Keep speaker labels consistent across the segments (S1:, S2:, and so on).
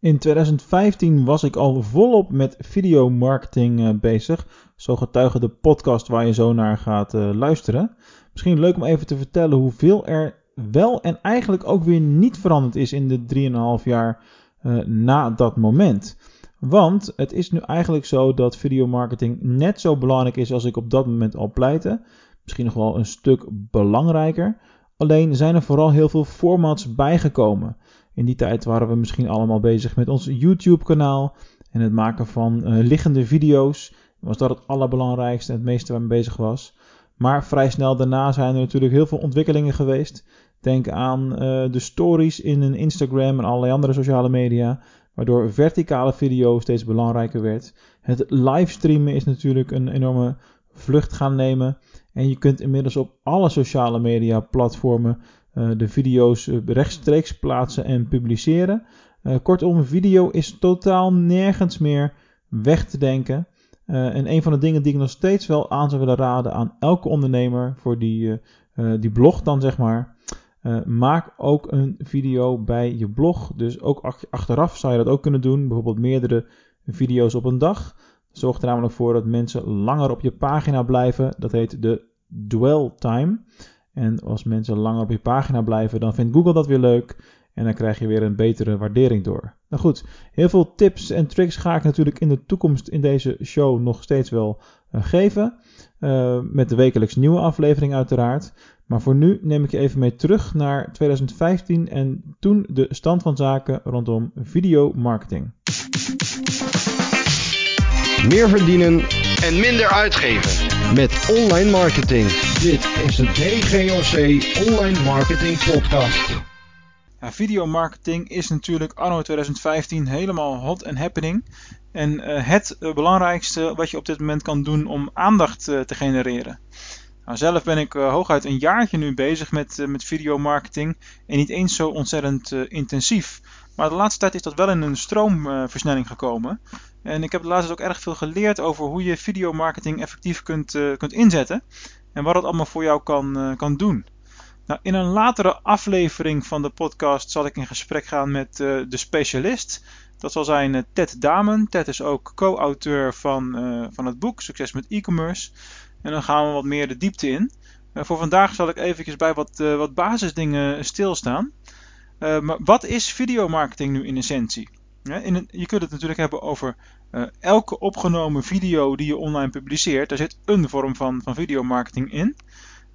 S1: In 2015 was ik al volop met videomarketing uh, bezig. Zo getuige de podcast waar je zo naar gaat uh, luisteren. Misschien leuk om even te vertellen hoeveel er wel en eigenlijk ook weer niet veranderd is in de 3,5 jaar uh, na dat moment. Want het is nu eigenlijk zo dat videomarketing net zo belangrijk is als ik op dat moment al pleitte. Misschien nog wel een stuk belangrijker. Alleen zijn er vooral heel veel formats bijgekomen. In die tijd waren we misschien allemaal bezig met ons YouTube-kanaal en het maken van uh, liggende video's. Was dat het allerbelangrijkste en het meeste waar men bezig was. Maar vrij snel daarna zijn er natuurlijk heel veel ontwikkelingen geweest. Denk aan uh, de stories in een Instagram en allerlei andere sociale media, waardoor verticale video steeds belangrijker werd. Het livestreamen is natuurlijk een enorme vlucht gaan nemen. En je kunt inmiddels op alle sociale media platformen de video's rechtstreeks plaatsen en publiceren. Uh, kortom, video is totaal nergens meer weg te denken. En een van de dingen die ik nog steeds wel aan zou willen raden aan elke ondernemer voor die, die blog dan zeg maar. maak ook een video bij je blog. Dus ook achteraf zou je dat ook kunnen doen. Bijvoorbeeld meerdere video's op een dag. Zorgt er namelijk voor dat mensen langer op je pagina blijven. Dat heet de dwell time. En als mensen langer op je pagina blijven, dan vindt Google dat weer leuk. En dan krijg je weer een betere waardering door. Nou goed, heel veel tips en tricks ga ik natuurlijk in de toekomst in deze show nog steeds wel uh, geven. Uh, met de wekelijks nieuwe aflevering uiteraard. Maar voor nu neem ik je even mee terug naar 2015 en toen de stand van zaken rondom videomarketing.
S2: Meer verdienen en minder uitgeven met online marketing. Dit is de DGOC Online Marketing Podcast.
S1: Ja, videomarketing is natuurlijk anno 2015 helemaal hot and happening. En uh, het uh, belangrijkste wat je op dit moment kan doen om aandacht uh, te genereren. Nou, zelf ben ik hooguit een jaartje nu bezig met, met videomarketing en niet eens zo ontzettend intensief. Maar de laatste tijd is dat wel in een stroomversnelling gekomen. En ik heb de laatste ook erg veel geleerd over hoe je videomarketing effectief kunt, uh, kunt inzetten. En wat het allemaal voor jou kan, uh, kan doen. Nou, in een latere aflevering van de podcast zal ik in gesprek gaan met uh, de specialist. Dat zal zijn Ted Damen. Ted is ook co-auteur van, van het boek Succes met e-commerce. En dan gaan we wat meer de diepte in. voor vandaag zal ik eventjes bij wat, wat basisdingen stilstaan. Maar wat is videomarketing nu in essentie? in je kunt het natuurlijk hebben over uh, elke opgenomen video die je online publiceert. Daar zit een vorm van, van videomarketing in.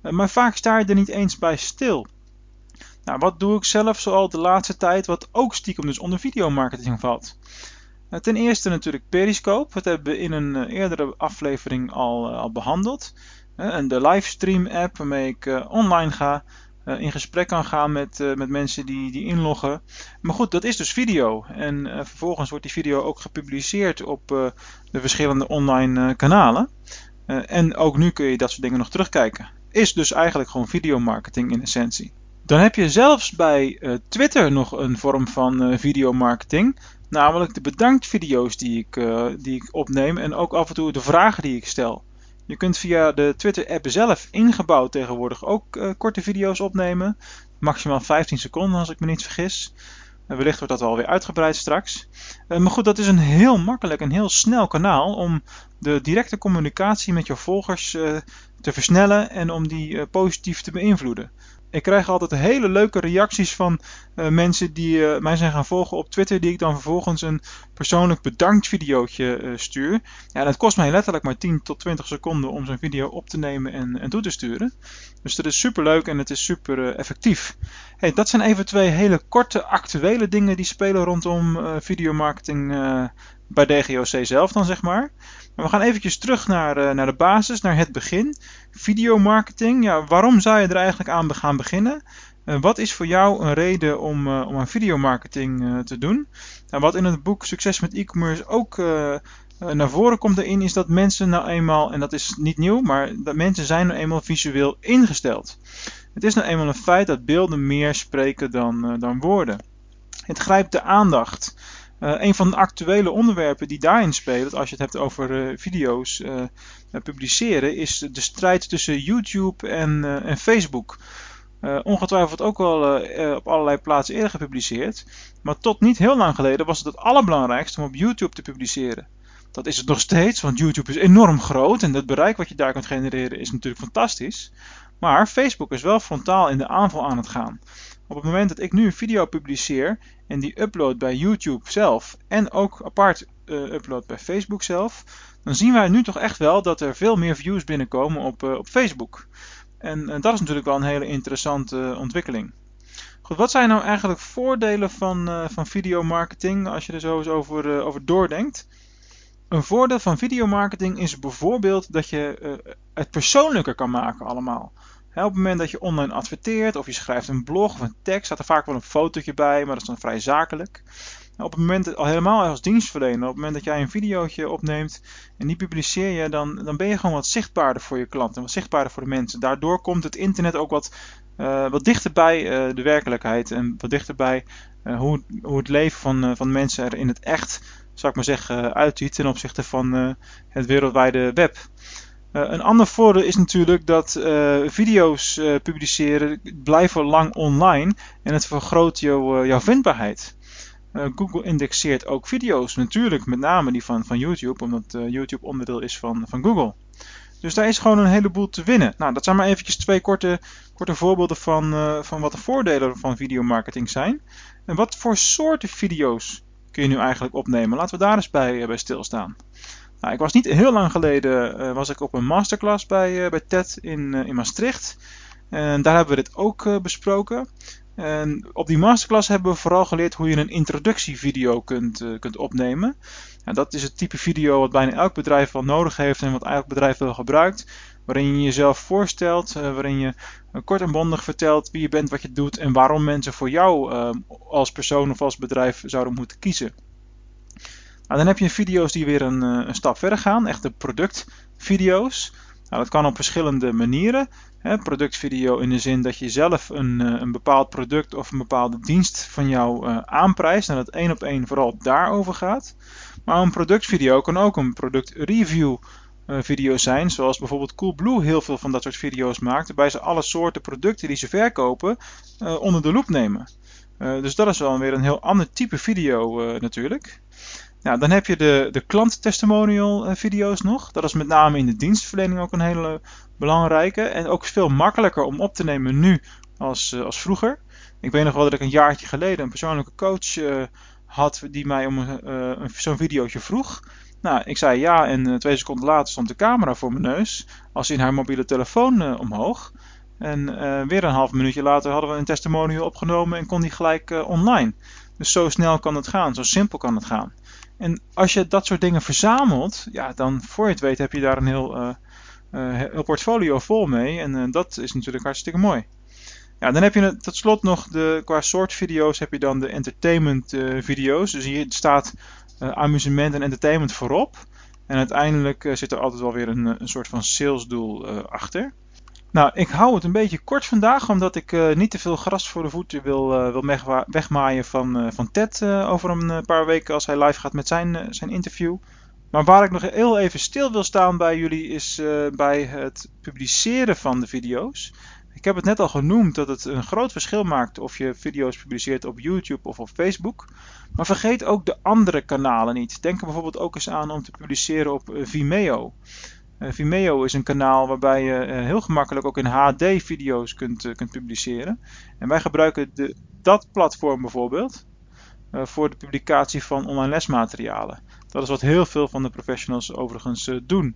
S1: Uh, maar vaak sta je er niet eens bij stil. Nou, wat doe ik zelf zoal de laatste tijd, wat ook stiekem dus onder videomarketing valt? Ten eerste natuurlijk Periscope. Dat hebben we in een eerdere aflevering al, al behandeld. en de livestream app waarmee ik online ga uh, in gesprek kan gaan met, uh, met mensen die, die inloggen. Maar goed, dat is dus video. En uh, vervolgens wordt die video ook gepubliceerd op de verschillende online kanalen. en ook nu kun je dat soort dingen nog terugkijken. Is dus eigenlijk gewoon videomarketing in essentie. Dan heb je zelfs bij Twitter nog een vorm van videomarketing. Namelijk de bedanktvideo's die ik, die ik opneem en ook af en toe de vragen die ik stel. Je kunt via de Twitter-app zelf ingebouwd tegenwoordig ook uh, korte video's opnemen. Maximaal 15 seconden als ik me niet vergis. Uh, wellicht wordt dat alweer uitgebreid straks. Uh, maar goed, dat is een heel makkelijk en heel snel kanaal om de directe communicatie met je volgers te versnellen en om die positief te beïnvloeden. Ik krijg altijd hele leuke reacties van uh, mensen die uh, mij zijn gaan volgen op Twitter, die ik dan vervolgens een persoonlijk bedankt videootje uh, stuur. Ja, dat kost mij letterlijk maar 10 tot 20 seconden om zo'n video op te nemen en, en toe te sturen. Dus dat is super leuk en het is super effectief. Hey, dat zijn even twee hele korte actuele dingen die spelen rondom videomarketing bij DGOC zelf dan zeg maar. Maar we gaan eventjes terug naar, uh, naar de basis, naar het begin. Videomarketing, ja, waarom zou je er eigenlijk aan gaan beginnen? Uh, wat is voor jou een reden om, uh, om aan videomarketing te doen? Nou, wat in het boek Succes met e-commerce ook naar voren komt erin, is dat mensen nou eenmaal, en dat is niet nieuw, maar dat mensen zijn nou eenmaal visueel ingesteld. Het is nou eenmaal een feit dat beelden meer spreken dan, dan woorden. Het grijpt de aandacht. Uh, een van de actuele onderwerpen die daarin spelen, als je het hebt over uh, video's uh, publiceren, is de strijd tussen YouTube en, en Facebook. ongetwijfeld ook wel op allerlei plaatsen eerder gepubliceerd. Maar tot niet heel lang geleden was het het allerbelangrijkste om op YouTube te publiceren. Dat is het nog steeds, want YouTube is enorm groot en het bereik wat je daar kunt genereren is natuurlijk fantastisch. Maar Facebook is wel frontaal in de aanval aan het gaan. Op het moment dat ik nu een video publiceer en die upload bij YouTube zelf en ook apart uh, upload bij Facebook zelf, dan zien wij nu toch echt wel dat er veel meer views binnenkomen op, uh, op Facebook. En uh, dat is natuurlijk wel een hele interessante ontwikkeling. Goed, wat zijn nou eigenlijk voordelen van, van videomarketing als je er zo eens over, over doordenkt? Een voordeel van videomarketing is bijvoorbeeld dat je het persoonlijker kan maken allemaal. Op het moment dat je online adverteert of je schrijft een blog of een tekst, staat er vaak wel een fotootje bij, maar dat is dan vrij zakelijk. Op het moment, al helemaal als dienstverlener, op het moment dat jij een videootje opneemt en die publiceer je, dan, dan ben je gewoon wat zichtbaarder voor je klanten, wat zichtbaarder voor de mensen. Daardoor komt het internet ook wat, uh, wat dichter uh, de werkelijkheid en wat dichter bij uh, hoe, hoe het leven van, van mensen er in het echt, zou ik maar zeggen, uitziet ten opzichte van het wereldwijde web. Een ander voordeel is natuurlijk dat video's publiceren blijven lang online en het vergroot jou, jouw vindbaarheid. Uh, Google indexeert ook video's, natuurlijk met name die van, van YouTube, omdat uh, YouTube onderdeel is van, van Google. Dus daar is gewoon een heleboel te winnen. Nou, dat zijn maar eventjes twee korte, korte voorbeelden van, uh, van wat de voordelen van videomarketing zijn. En wat voor soorten video's kun je nu eigenlijk opnemen? Laten we daar eens bij, bij stilstaan. Nou, ik was niet heel lang geleden was ik op een masterclass bij, bij TED in, in Maastricht. En daar hebben we dit ook besproken. En op die masterclass hebben we vooral geleerd hoe je een introductievideo kunt, kunt opnemen. En dat is het type video wat bijna elk bedrijf wel nodig heeft en wat elk bedrijf wel gebruikt. Waarin je jezelf voorstelt, waarin je kort en bondig vertelt wie je bent, wat je doet en waarom mensen voor jou als persoon of als bedrijf zouden moeten kiezen. Nou, dan heb je video's die weer een, een stap verder gaan, echte productvideo's. Nou, dat kan op verschillende manieren. Productvideo in de zin dat je zelf een, eh, een bepaald product of een bepaalde dienst van jou uh, aanprijst en dat één op één vooral daarover gaat. Maar een productvideo kan ook een productreview uh, video zijn, zoals bijvoorbeeld Coolblue heel veel van dat soort video's maakt, waarbij ze alle soorten producten die ze verkopen onder de loep nemen. dus dat is wel weer een heel ander type video natuurlijk. Nou, dan heb je de, de klanttestimonial eh, video's nog. Dat is met name in de dienstverlening ook een hele belangrijke. En ook veel makkelijker om op te nemen nu als, uh, als vroeger. Ik weet nog wel dat ik een jaartje geleden een persoonlijke coach uh, had die mij om zo'n videootje vroeg. Nou, ik zei ja en twee seconden later stond de camera voor mijn neus. Als in haar mobiele telefoon omhoog. En weer een half minuutje later hadden we een testimonial opgenomen en kon die gelijk online. Dus zo snel kan het gaan, zo simpel kan het gaan. En als je dat soort dingen verzamelt, ja, dan voor je het weet heb je daar een heel, uh, portfolio vol mee. En uh, dat is natuurlijk hartstikke mooi. Ja, dan heb je tot slot nog de, qua soort video's heb je dan de entertainment video's. Dus hier staat amusement en entertainment voorop. En uiteindelijk zit er altijd wel weer een, een soort van salesdoel achter. Nou, ik hou het een beetje kort vandaag, omdat ik uh, niet te veel gras voor de voeten wil, uh, wil wegmaaien van, uh, van Ted over een paar weken als hij live gaat met zijn, zijn interview. Maar waar ik nog heel even stil wil staan bij jullie is bij het publiceren van de video's. Ik heb het net al genoemd dat het een groot verschil maakt of je video's publiceert op YouTube of op Facebook. Maar vergeet ook de andere kanalen niet. Denk er bijvoorbeeld ook eens aan om te publiceren op Vimeo. Uh, Vimeo is een kanaal waarbij je uh, heel gemakkelijk ook in HD video's kunt, uh, kunt publiceren. En wij gebruiken de, dat platform bijvoorbeeld voor de publicatie van online lesmaterialen. Dat is wat heel veel van de professionals overigens doen.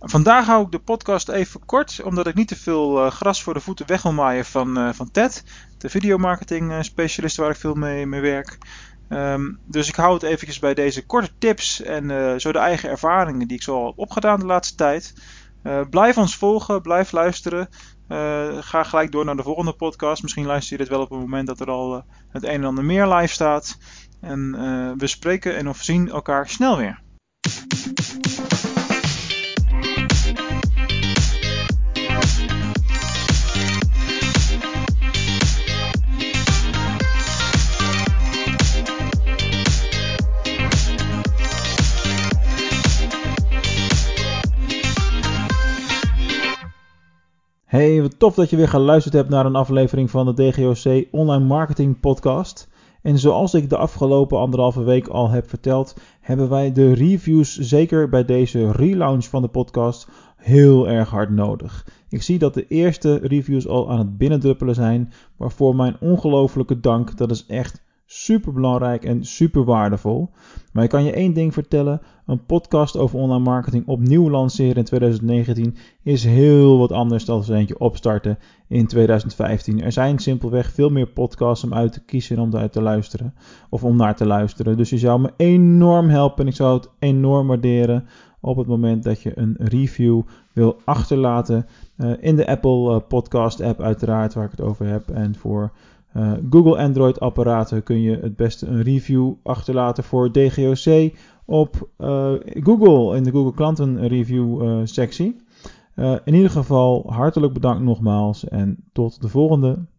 S1: Vandaag hou ik de podcast even kort, omdat ik niet te veel gras voor de voeten weg wil maaien van, van Ted, de videomarketing specialist waar ik veel mee, mee werk. Um, dus ik hou het eventjes bij deze korte tips en uh, zo de eigen ervaringen die ik zo heb opgedaan de laatste tijd. Uh, blijf ons volgen, blijf luisteren. Uh, ga gelijk door naar de volgende podcast. Misschien luister je dit wel op het moment dat er al het een en ander meer live staat. En we spreken en of zien elkaar snel weer. Tof dat je weer geluisterd hebt naar een aflevering van de DGOC Online Marketing Podcast. En zoals ik de afgelopen anderhalve week al heb verteld, hebben wij de reviews, zeker bij deze relaunch van de podcast, heel erg hard nodig. Ik zie dat de eerste reviews al aan het binnendruppelen zijn, waarvoor mijn ongelofelijke dank. Dat is echt super belangrijk en super waardevol. Maar ik kan je één ding vertellen: een podcast over online marketing opnieuw lanceren in 2019 is heel wat anders dan eentje opstarten in 2015. Er zijn simpelweg veel meer podcasts om uit te kiezen en om uit te luisteren of om naar te luisteren. Dus je zou me enorm helpen en ik zou het enorm waarderen op het moment dat je een review wil achterlaten uh, in de Apple uh, Podcast app uiteraard waar ik het over heb en voor uh, Google Android apparaten kun je het beste een review achterlaten voor DGOC op uh, Google in de Google klanten review uh, sectie. in ieder geval hartelijk bedankt nogmaals en tot de volgende.